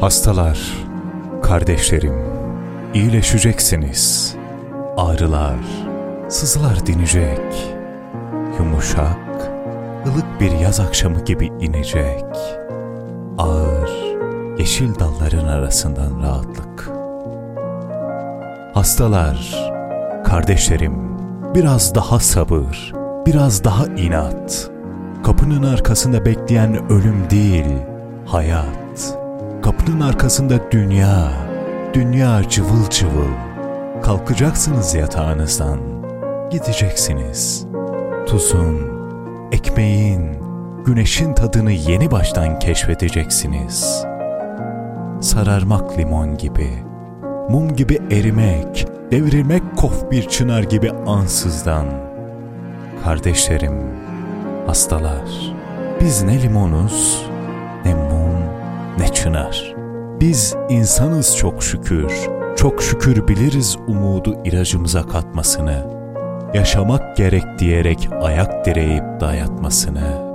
Hastalar, kardeşlerim, iyileşeceksiniz. Ağrılar, sızılar dinecek. Yumuşak, ılık bir yaz akşamı gibi inecek. Ağır, yeşil dalların arasından rahatlık. Hastalar, kardeşlerim, biraz daha sabır, biraz daha inat. Kapının arkasında bekleyen ölüm değil, hayat. Kapının arkasında dünya, dünya cıvıl cıvıl. Kalkacaksınız yatağınızdan, gideceksiniz. Tuzun, ekmeğin, güneşin tadını yeni baştan keşfedeceksiniz. Sararmak limon gibi, mum gibi erimek, devrilmek kof bir çınar gibi ansızdan. Kardeşlerim, hastalar, biz ne limonuz, ne mum, ne çınar. Biz insanız çok şükür, çok şükür biliriz umudu ilacımıza katmasını. Yaşamak gerek diyerek ayak direyip dayatmasını.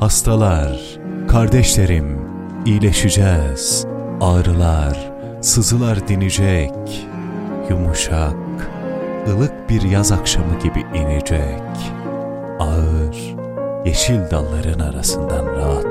Hastalar, kardeşlerim, iyileşeceğiz. Ağrılar, sızılar dinecek. Yumuşak, ılık bir yaz akşamı gibi inecek. Ağır, yeşil dalların arasından rahatlık.